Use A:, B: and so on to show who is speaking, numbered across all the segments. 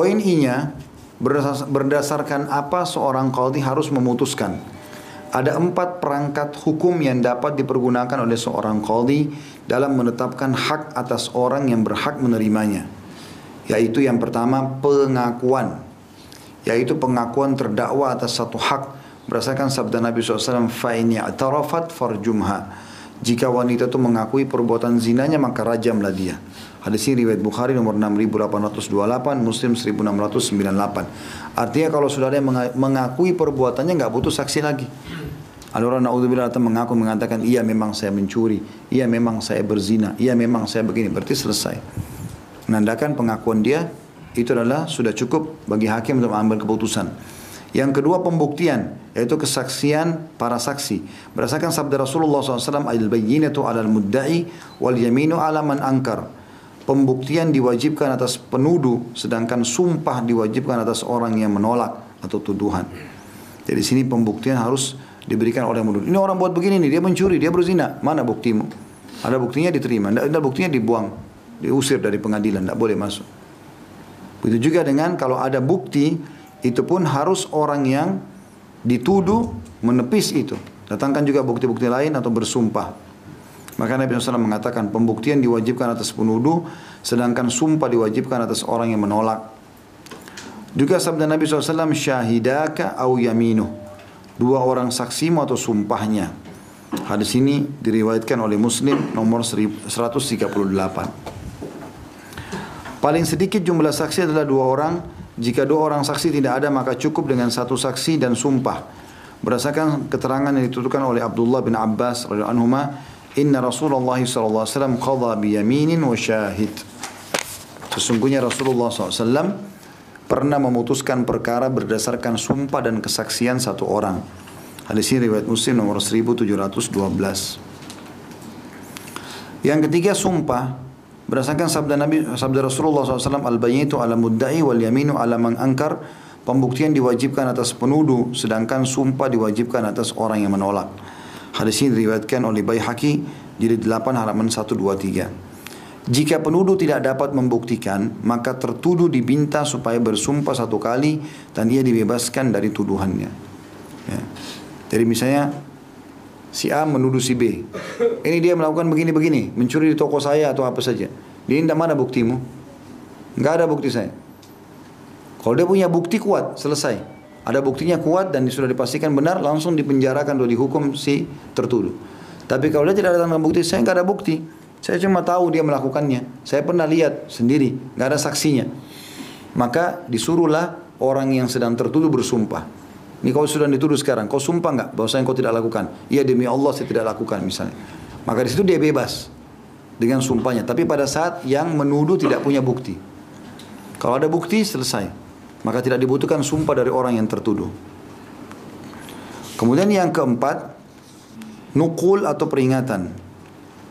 A: Poin I-nya berdasarkan apa seorang qadhi harus memutuskan. Ada empat perangkat hukum yang dapat dipergunakan oleh seorang qadhi dalam menetapkan hak atas orang yang berhak menerimanya. Yaitu yang pertama pengakuan. Yaitu pengakuan terdakwa atas satu hak berdasarkan sabda Nabi SAW fa'in ya'tarafat farjumha jika wanita itu mengakui perbuatan zinanya maka rajamlah dia. Hadis ini riwayat Bukhari nomor 6828, Muslim 1698. Artinya kalau sudah ada yang mengakui perbuatannya nggak butuh saksi lagi. Ada orang naudzubillah datang mengaku mengatakan iya memang saya mencuri, iya memang saya berzina, iya memang saya begini, berarti selesai. Menandakan pengakuan dia itu adalah sudah cukup bagi hakim untuk mengambil keputusan. Yang kedua pembuktian yaitu kesaksian para saksi. Berdasarkan sabda Rasulullah SAW, al-bayyinatu 'alal mudda'i wal yaminu 'ala man angkar. Pembuktian diwajibkan atas penuduh sedangkan sumpah diwajibkan atas orang yang menolak atau tuduhan. Jadi sini pembuktian harus diberikan oleh menuduh. Ini orang buat begini nih, dia mencuri, dia berzina. Mana buktimu? Ada buktinya diterima, tidak ada buktinya dibuang, diusir dari pengadilan, tidak boleh masuk. Begitu juga dengan kalau ada bukti itu pun harus orang yang dituduh menepis itu. Datangkan juga bukti-bukti lain atau bersumpah. Maka Nabi SAW mengatakan pembuktian diwajibkan atas penuduh, sedangkan sumpah diwajibkan atas orang yang menolak. Juga sabda Nabi SAW, syahidaka au yaminu. Dua orang saksimu atau sumpahnya. Hadis ini diriwayatkan oleh Muslim nomor 138. Paling sedikit jumlah saksi adalah dua orang jika dua orang saksi tidak ada maka cukup dengan satu saksi dan sumpah. Berdasarkan keterangan yang dituturkan oleh Abdullah bin Abbas radhiyallahu "Inna Rasulullah qadha bi yaminin wa syahid." Sesungguhnya Rasulullah SAW pernah memutuskan perkara berdasarkan sumpah dan kesaksian satu orang. Hadis ini riwayat Muslim nomor 1712. Yang ketiga sumpah Berdasarkan sabda Nabi sabda Rasulullah SAW al-bayyinatu ala mudda'i wal yaminu ala man angkar pembuktian diwajibkan atas penuduh sedangkan sumpah diwajibkan atas orang yang menolak. Hadis ini diriwayatkan oleh Baihaqi jilid 8 halaman 123. Jika penuduh tidak dapat membuktikan, maka tertuduh diminta supaya bersumpah satu kali dan ia dibebaskan dari tuduhannya. Ya. Jadi misalnya Si A menuduh si B. Ini dia melakukan begini-begini, mencuri di toko saya atau apa saja. Dia tidak mana buktimu? Enggak ada bukti saya. Kalau dia punya bukti kuat, selesai. Ada buktinya kuat dan sudah dipastikan benar, langsung dipenjarakan atau dihukum si tertuduh. Tapi kalau dia tidak datang dengan bukti, saya enggak ada bukti. Saya cuma tahu dia melakukannya. Saya pernah lihat sendiri, enggak ada saksinya. Maka disuruhlah orang yang sedang tertuduh bersumpah. Ini kau sudah dituduh sekarang, kau sumpah nggak bahwasanya kau tidak lakukan? Iya demi Allah saya tidak lakukan misalnya. Maka di situ dia bebas dengan sumpahnya. Tapi pada saat yang menuduh tidak punya bukti. Kalau ada bukti selesai. Maka tidak dibutuhkan sumpah dari orang yang tertuduh. Kemudian yang keempat, nukul atau peringatan.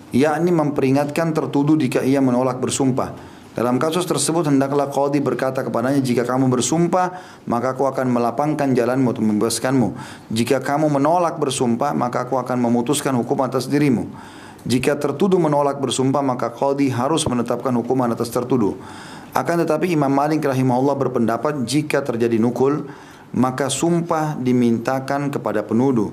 A: Yakni memperingatkan tertuduh jika ia menolak bersumpah. Dalam kasus tersebut hendaklah qadi berkata kepadanya jika kamu bersumpah maka aku akan melapangkan jalanmu untuk membebaskanmu. Jika kamu menolak bersumpah maka aku akan memutuskan hukum atas dirimu. Jika tertuduh menolak bersumpah maka qadi harus menetapkan hukuman atas tertuduh. Akan tetapi Imam Malik rahimahullah berpendapat jika terjadi nukul maka sumpah dimintakan kepada penuduh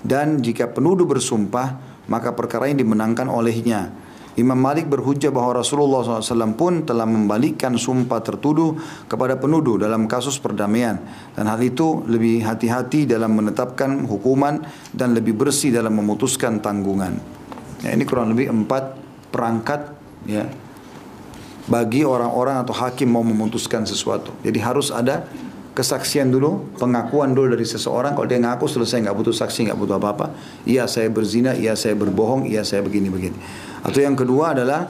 A: dan jika penuduh bersumpah maka perkara yang dimenangkan olehnya. Imam Malik berhujah bahwa Rasulullah SAW pun telah membalikkan sumpah tertuduh kepada penuduh dalam kasus perdamaian. Dan hal itu lebih hati-hati dalam menetapkan hukuman dan lebih bersih dalam memutuskan tanggungan. Ya, ini kurang lebih empat perangkat ya bagi orang-orang atau hakim mau memutuskan sesuatu. Jadi harus ada kesaksian dulu, pengakuan dulu dari seseorang. Kalau dia ngaku selesai, nggak butuh saksi, nggak butuh apa-apa. Iya saya berzina, iya saya berbohong, iya saya begini-begini. Atau yang kedua adalah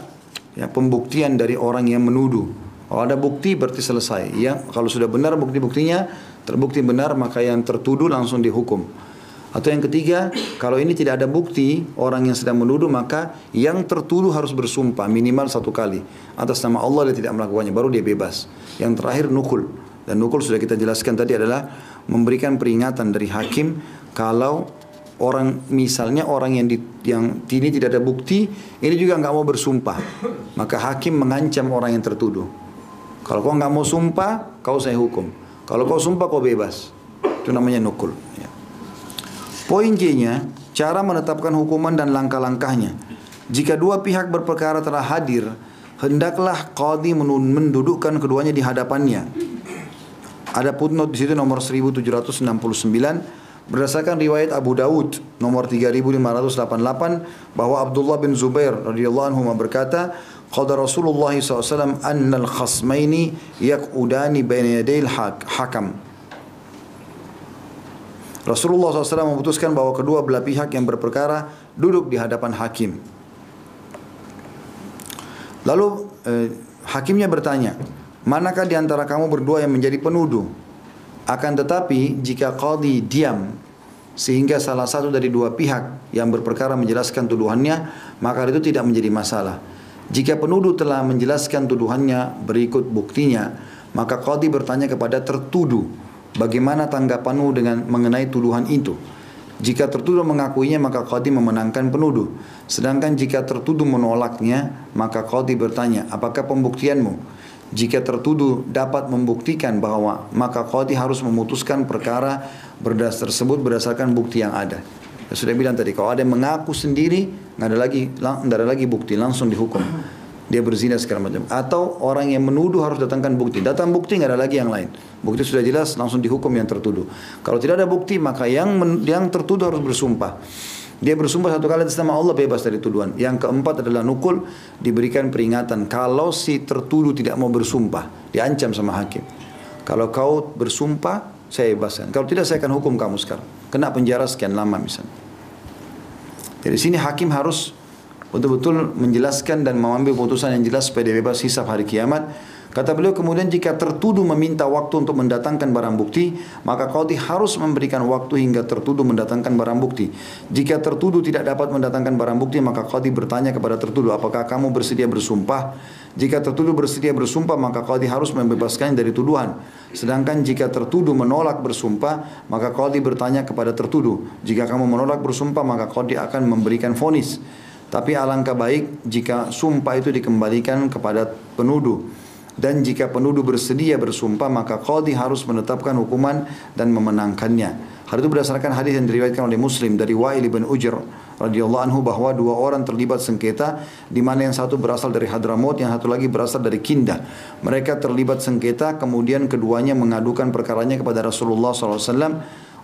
A: ya, pembuktian dari orang yang menuduh. Kalau ada bukti berarti selesai. Ya, kalau sudah benar bukti-buktinya terbukti benar maka yang tertuduh langsung dihukum. Atau yang ketiga, kalau ini tidak ada bukti orang yang sedang menuduh maka yang tertuduh harus bersumpah minimal satu kali atas nama Allah dia tidak melakukannya baru dia bebas. Yang terakhir nukul. Dan nukul sudah kita jelaskan tadi adalah memberikan peringatan dari hakim kalau orang misalnya orang yang di, yang ini tidak ada bukti, ini juga nggak mau bersumpah, maka hakim mengancam orang yang tertuduh. Kalau kau nggak mau sumpah, kau saya hukum. Kalau kau sumpah, kau bebas. Itu namanya nukul. Poin G-nya, cara menetapkan hukuman dan langkah-langkahnya. Jika dua pihak berperkara telah hadir, hendaklah qadi mendudukkan keduanya di hadapannya. Ada footnote di situ nomor 1769 berdasarkan riwayat Abu Daud nomor 3588 bahwa Abdullah bin Zubair radhiyallahu anhu berkata qala Rasulullah SAW annal khasmaini yaqudani baina yadayil hakam Rasulullah SAW memutuskan bahwa kedua belah pihak yang berperkara duduk di hadapan hakim. Lalu eh, hakimnya bertanya, manakah di antara kamu berdua yang menjadi penuduh? Akan tetapi jika qadi diam sehingga salah satu dari dua pihak yang berperkara menjelaskan tuduhannya, maka itu tidak menjadi masalah. Jika penuduh telah menjelaskan tuduhannya berikut buktinya, maka qadi bertanya kepada tertuduh, bagaimana tanggapanmu dengan mengenai tuduhan itu? Jika tertuduh mengakuinya maka qadi memenangkan penuduh. Sedangkan jika tertuduh menolaknya maka qadi bertanya, apakah pembuktianmu? Jika tertuduh dapat membuktikan bahwa maka qadi harus memutuskan perkara berdasar tersebut berdasarkan bukti yang ada. Saya sudah bilang tadi kalau ada yang mengaku sendiri nggak ada lagi nggak ada lagi bukti langsung dihukum. Dia berzina segala macam. Atau orang yang menuduh harus datangkan bukti. Datang bukti nggak ada lagi yang lain. Bukti sudah jelas langsung dihukum yang tertuduh. Kalau tidak ada bukti maka yang yang tertuduh harus bersumpah. Dia bersumpah satu kali atas nama Allah bebas dari tuduhan. Yang keempat adalah nukul diberikan peringatan. Kalau si tertuduh tidak mau bersumpah, diancam sama hakim. Kalau kau bersumpah, saya bebaskan. Kalau tidak saya akan hukum kamu sekarang. Kena penjara sekian lama misalnya. Jadi sini hakim harus betul-betul menjelaskan dan mengambil putusan yang jelas supaya dia bebas hisab hari kiamat Kata beliau kemudian jika tertuduh meminta waktu untuk mendatangkan barang bukti, maka qadi harus memberikan waktu hingga tertuduh mendatangkan barang bukti. Jika tertuduh tidak dapat mendatangkan barang bukti, maka qadi bertanya kepada tertuduh, apakah kamu bersedia bersumpah? Jika tertuduh bersedia bersumpah, maka qadi harus membebaskannya dari tuduhan. Sedangkan jika tertuduh menolak bersumpah, maka qadi bertanya kepada tertuduh, jika kamu menolak bersumpah, maka qadi akan memberikan vonis. Tapi alangkah baik jika sumpah itu dikembalikan kepada penuduh dan jika penuduh bersedia bersumpah maka qadi harus menetapkan hukuman dan memenangkannya. Hal itu berdasarkan hadis yang diriwayatkan oleh Muslim dari Wa'il bin Ujr radhiyallahu anhu bahwa dua orang terlibat sengketa di mana yang satu berasal dari Hadramaut yang satu lagi berasal dari Kindah. Mereka terlibat sengketa kemudian keduanya mengadukan perkaranya kepada Rasulullah SAW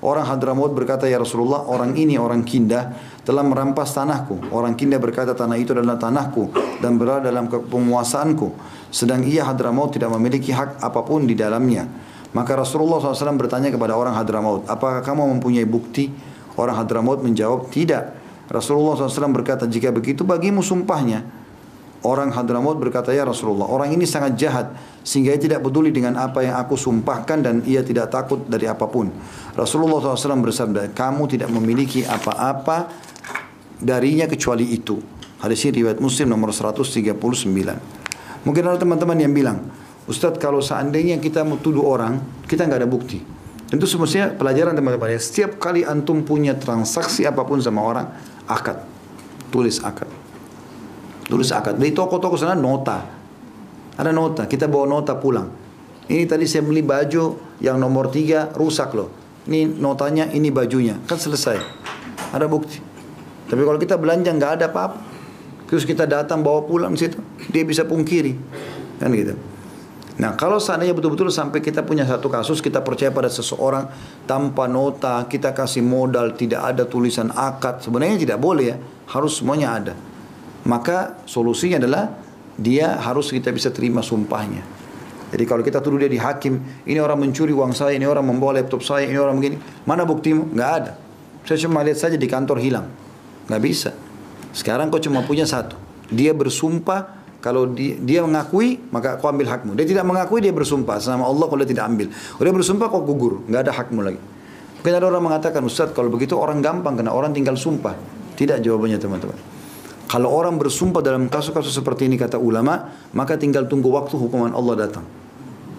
A: Orang Hadramaut berkata, Ya Rasulullah, orang ini, orang Kindah, telah merampas tanahku. Orang Kindah berkata, tanah itu adalah tanahku dan berada dalam penguasaanku. Sedang ia Hadramaut tidak memiliki hak apa pun di dalamnya. Maka Rasulullah SAW bertanya kepada orang Hadramaut, apakah kamu mempunyai bukti? Orang Hadramaut menjawab, tidak. Rasulullah SAW berkata, jika begitu bagimu sumpahnya. Orang Hadramaut berkata, Ya Rasulullah, orang ini sangat jahat sehingga ia tidak peduli dengan apa yang aku sumpahkan dan ia tidak takut dari apa pun. Rasulullah SAW bersabda, kamu tidak memiliki apa-apa darinya kecuali itu. Hadis ini riwayat Muslim nomor 139. Mungkin ada teman-teman yang bilang, Ustadz kalau seandainya kita mau tuduh orang, kita nggak ada bukti. Tentu semestinya pelajaran teman-teman ya, setiap kali antum punya transaksi apa pun sama orang, akad. Tulis akad. Tulis akad. Di toko-toko sana nota. Ada nota. Kita bawa nota pulang. Ini tadi saya beli baju yang nomor tiga rusak loh. Ini notanya, ini bajunya. Kan selesai. Ada bukti. Tapi kalau kita belanja nggak ada apa-apa. Terus kita datang bawa pulang situ, dia bisa pungkiri. Kan gitu. Nah kalau seandainya betul-betul sampai kita punya satu kasus kita percaya pada seseorang tanpa nota kita kasih modal tidak ada tulisan akad sebenarnya tidak boleh ya harus semuanya ada maka solusinya adalah dia harus kita bisa terima sumpahnya. Jadi kalau kita tuduh dia di hakim, ini orang mencuri uang saya, ini orang membawa laptop saya, ini orang begini, mana buktimu? Nggak ada. Saya cuma lihat saja di kantor hilang. Nggak bisa. Sekarang kau cuma punya satu. Dia bersumpah, kalau dia, dia mengakui, maka kau ambil hakmu. Dia tidak mengakui, dia bersumpah. Sama Allah kalau dia tidak ambil. Kalau dia bersumpah, kau gugur. Nggak ada hakmu lagi. Mungkin ada orang mengatakan, Ustaz kalau begitu orang gampang, karena orang tinggal sumpah. Tidak jawabannya teman-teman. Kalau orang bersumpah dalam kasus-kasus seperti ini kata ulama, maka tinggal tunggu waktu hukuman Allah datang.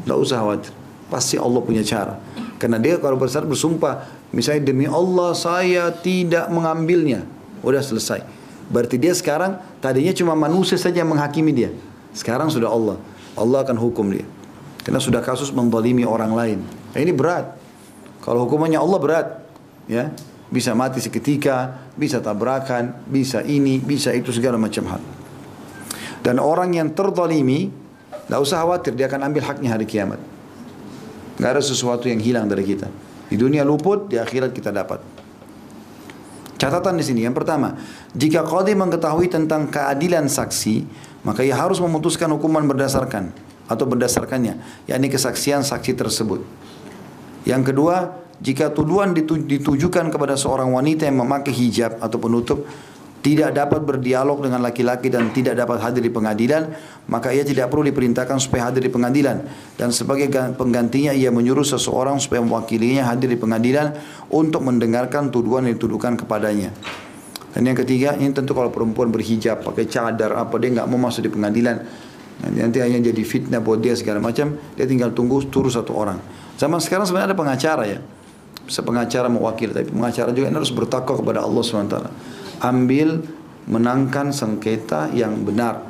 A: Tidak usah khawatir. Pasti Allah punya cara. Karena dia kalau besar bersumpah, misalnya demi Allah saya tidak mengambilnya. Udah selesai. Berarti dia sekarang tadinya cuma manusia saja yang menghakimi dia. Sekarang sudah Allah. Allah akan hukum dia. Karena sudah kasus mendolimi orang lain. Nah, ini berat. Kalau hukumannya Allah berat, ya bisa mati seketika, bisa tabrakan, bisa ini, bisa itu segala macam hal. Dan orang yang terdolimi, tidak usah khawatir dia akan ambil haknya hari kiamat. Gak ada sesuatu yang hilang dari kita. Di dunia luput, di akhirat kita dapat. Catatan di sini yang pertama, jika qadi mengetahui tentang keadilan saksi, maka ia harus memutuskan hukuman berdasarkan atau berdasarkannya, yakni kesaksian saksi tersebut. Yang kedua, jika tuduhan ditujukan kepada seorang wanita yang memakai hijab atau penutup, tidak dapat berdialog dengan laki-laki dan tidak dapat hadir di pengadilan, maka ia tidak perlu diperintahkan supaya hadir di pengadilan. Dan sebagai penggantinya ia menyuruh seseorang supaya mewakilinya hadir di pengadilan untuk mendengarkan tuduhan yang dituduhkan kepadanya. Dan yang ketiga, ini tentu kalau perempuan berhijab, pakai cadar, apa dia nggak mau masuk di pengadilan, nanti, nanti hanya jadi fitnah buat dia segala macam, dia tinggal tunggu turun satu orang. Zaman sekarang sebenarnya ada pengacara ya, bisa pengacara mewakili, tapi pengacara juga harus bertakwa kepada Allah swt ambil menangkan sengketa yang benar.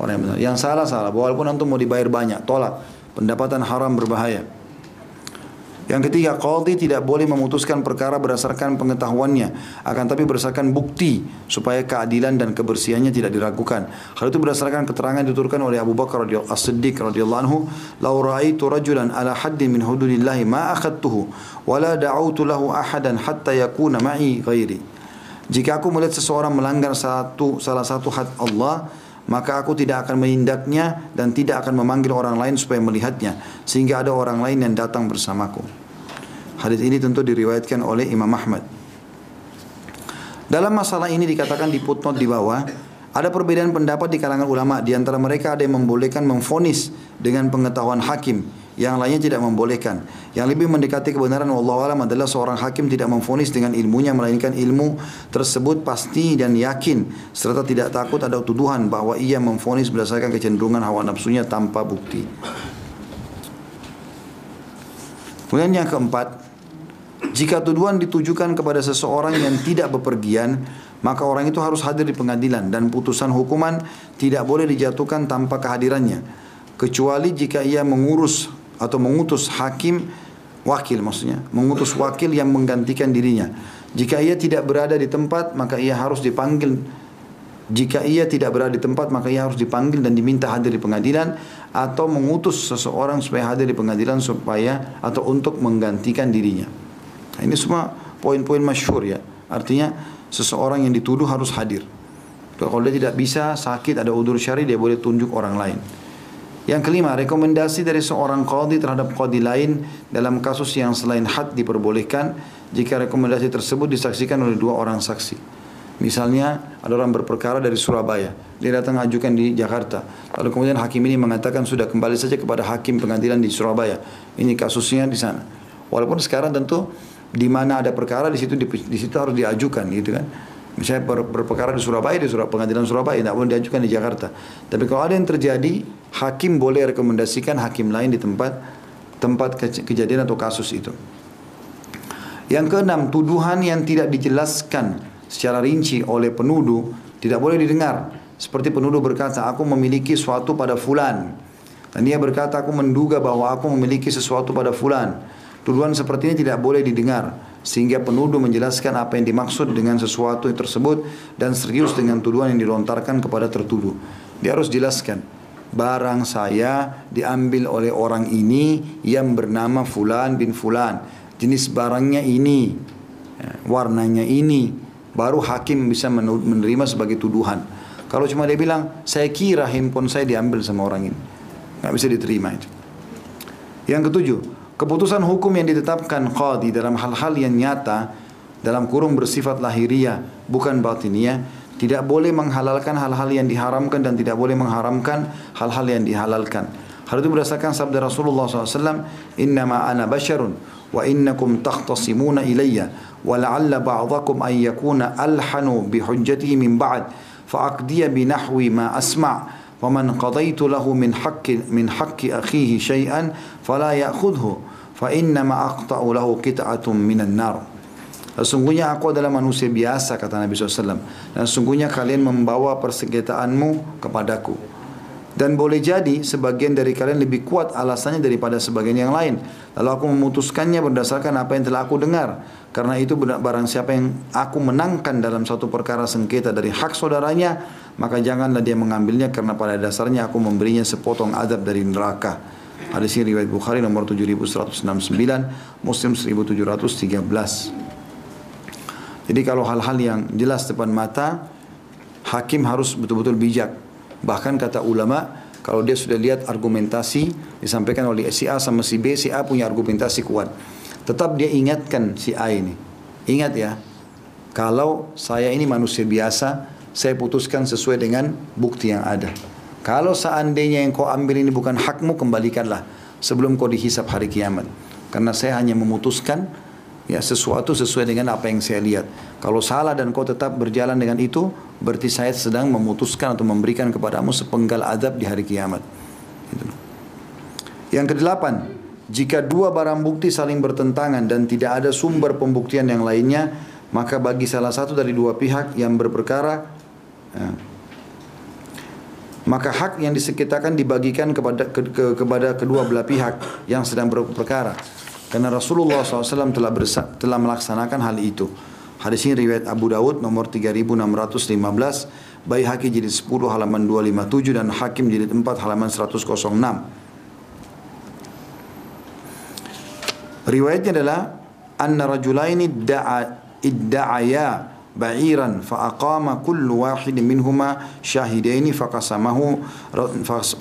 A: Orang yang benar. Yang salah salah walaupun antum mau dibayar banyak tolak. Pendapatan haram berbahaya. Yang ketiga, qadhi tidak boleh memutuskan perkara berdasarkan pengetahuannya, akan tapi berdasarkan bukti supaya keadilan dan kebersihannya tidak diragukan. Hal itu berdasarkan keterangan dituturkan oleh Abu Bakar As-Siddiq radhiyallahu anhu, "Lau ra'aitu rajulan ala haddin min hududillah ma akhadtuhu wa la da'awtu lahu ahadan hatta yakuna ma'i ghairi." Jika aku melihat seseorang melanggar satu salah satu had Allah, maka aku tidak akan menindaknya dan tidak akan memanggil orang lain supaya melihatnya sehingga ada orang lain yang datang bersamaku. Hadis ini tentu diriwayatkan oleh Imam Ahmad. Dalam masalah ini dikatakan di footnote di bawah, ada perbedaan pendapat di kalangan ulama. Di antara mereka ada yang membolehkan memfonis dengan pengetahuan hakim yang lainnya tidak membolehkan. Yang lebih mendekati kebenaran Allah alam adalah seorang hakim tidak memfonis dengan ilmunya melainkan ilmu tersebut pasti dan yakin serta tidak takut ada tuduhan bahwa ia memfonis berdasarkan kecenderungan hawa nafsunya tanpa bukti. Kemudian yang keempat, jika tuduhan ditujukan kepada seseorang yang tidak bepergian, maka orang itu harus hadir di pengadilan dan putusan hukuman tidak boleh dijatuhkan tanpa kehadirannya kecuali jika ia mengurus atau mengutus hakim wakil maksudnya mengutus wakil yang menggantikan dirinya jika ia tidak berada di tempat maka ia harus dipanggil jika ia tidak berada di tempat maka ia harus dipanggil dan diminta hadir di pengadilan atau mengutus seseorang supaya hadir di pengadilan supaya atau untuk menggantikan dirinya. Nah, ini semua poin-poin masyhur ya. Artinya seseorang yang dituduh harus hadir. Kalau dia tidak bisa sakit ada udur syari dia boleh tunjuk orang lain. Yang kelima, rekomendasi dari seorang qadhi terhadap qadhi lain dalam kasus yang selain had diperbolehkan jika rekomendasi tersebut disaksikan oleh dua orang saksi. Misalnya ada orang berperkara dari Surabaya, dia datang ajukan di Jakarta. Lalu kemudian hakim ini mengatakan sudah kembali saja kepada hakim pengadilan di Surabaya. Ini kasusnya di sana. Walaupun sekarang tentu di mana ada perkara di situ di situ harus diajukan gitu kan. Misalnya ber, berperkara di Surabaya, di Surabaya, pengadilan Surabaya, tidak boleh diajukan di Jakarta. Tapi kalau ada yang terjadi, hakim boleh rekomendasikan hakim lain di tempat tempat kejadian atau kasus itu. Yang keenam, tuduhan yang tidak dijelaskan secara rinci oleh penuduh tidak boleh didengar. Seperti penuduh berkata, aku memiliki sesuatu pada fulan. Dan dia berkata, aku menduga bahwa aku memiliki sesuatu pada fulan. Tuduhan seperti ini tidak boleh didengar sehingga penuduh menjelaskan apa yang dimaksud dengan sesuatu tersebut dan serius dengan tuduhan yang dilontarkan kepada tertuduh. Dia harus jelaskan barang saya diambil oleh orang ini yang bernama fulan bin fulan. Jenis barangnya ini, ya, warnanya ini, baru hakim bisa menerima sebagai tuduhan. Kalau cuma dia bilang, saya kira handphone saya diambil sama orang ini. Nggak bisa diterima itu. Yang ketujuh, Keputusan hukum yang ditetapkan qadi dalam hal-hal yang nyata dalam kurung bersifat lahiriah bukan batiniah tidak boleh menghalalkan hal-hal yang diharamkan dan tidak boleh mengharamkan hal-hal yang dihalalkan. Hal itu berdasarkan sabda Rasulullah SAW, Innama ana basharun wa innakum takhtasimuna ilayya wa la'alla ba'dakum an yakuna alhanu bihujjatihi min ba'd fa'aqdiya binahwi ma asma' ومن قضيت له من حق من حق أخيه شيئا فلا يأخذه fa inna ma aqta'u lahu qit'atun minan nar. Sesungguhnya aku adalah manusia biasa kata Nabi SAW dan sesungguhnya kalian membawa persengketaanmu kepadaku. Dan boleh jadi sebagian dari kalian lebih kuat alasannya daripada sebagian yang lain. Lalu aku memutuskannya berdasarkan apa yang telah aku dengar. Karena itu barang siapa yang aku menangkan dalam satu perkara sengketa dari hak saudaranya maka janganlah dia mengambilnya karena pada dasarnya aku memberinya sepotong azab dari neraka. Hadis ini riwayat Bukhari nomor 7169, Muslim 1713. Jadi kalau hal-hal yang jelas depan mata, hakim harus betul-betul bijak Bahkan kata ulama, kalau dia sudah lihat argumentasi disampaikan oleh si A sama si B, si A punya argumentasi kuat. Tetap dia ingatkan si A ini. Ingat ya, kalau saya ini manusia biasa, saya putuskan sesuai dengan bukti yang ada. Kalau seandainya yang kau ambil ini bukan hakmu, kembalikanlah sebelum kau dihisap hari kiamat. Karena saya hanya memutuskan ya sesuatu sesuai dengan apa yang saya lihat. Kalau salah dan kau tetap berjalan dengan itu, berarti saya sedang memutuskan atau memberikan kepadamu sepenggal adab di hari kiamat. Gitu. Yang kedelapan, jika dua barang bukti saling bertentangan dan tidak ada sumber pembuktian yang lainnya, maka bagi salah satu dari dua pihak yang berperkara, ya, maka hak yang disekitakan dibagikan kepada ke, ke, kepada kedua belah pihak yang sedang berperkara. Karena Rasulullah SAW telah, bersa, telah melaksanakan hal itu. Hadis ini riwayat Abu Dawud nomor 3615, Baihaqi jilid 10 halaman 257 dan Hakim jilid 4 halaman 106. Riwayatnya adalah anna rajulaini da'a idda'aya ba'iran fa aqama kullu wahid minhuma syahidaini faqasamahu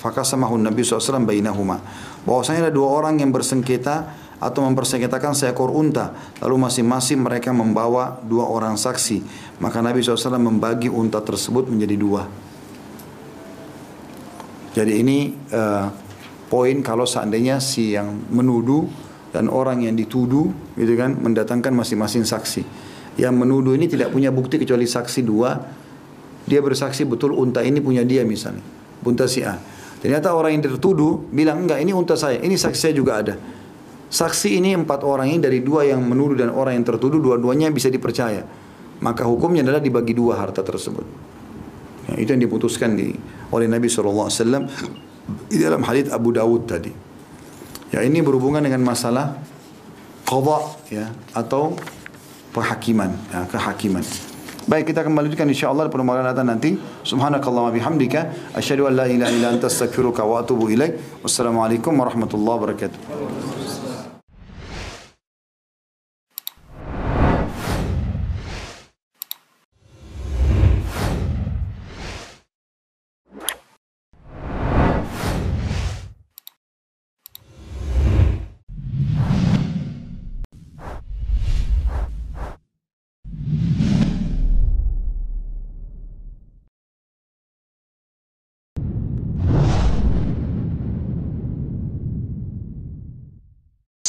A: faqasamahu Nabi SAW bainahuma. Bahwasanya ada dua orang yang bersengketa atau mempersengketakan seekor unta lalu masing-masing mereka membawa dua orang saksi. Maka Nabi SAW membagi unta tersebut menjadi dua. Jadi ini uh, poin kalau seandainya si yang menuduh dan orang yang dituduh gitu kan mendatangkan masing-masing saksi yang menuduh ini tidak punya bukti kecuali saksi dua dia bersaksi betul unta ini punya dia misalnya unta si A ternyata orang yang tertuduh bilang enggak ini unta saya ini saksi saya juga ada Saksi ini empat orang ini dari dua yang menuduh dan orang yang tertuduh dua-duanya bisa dipercaya. Maka hukumnya adalah dibagi dua harta tersebut. Ya, itu yang diputuskan di, oleh Nabi SAW di dalam hadits Abu Dawud tadi. Ya ini berhubungan dengan masalah qadha ya atau penghakiman, ya, kehakiman. Baik kita kembali lanjutkan insyaallah pada malam nanti. Subhanakallahumma bihamdika asyhadu an la ilaha illa anta astaghfiruka wa atubu ilaik. Wassalamualaikum warahmatullahi wabarakatuh.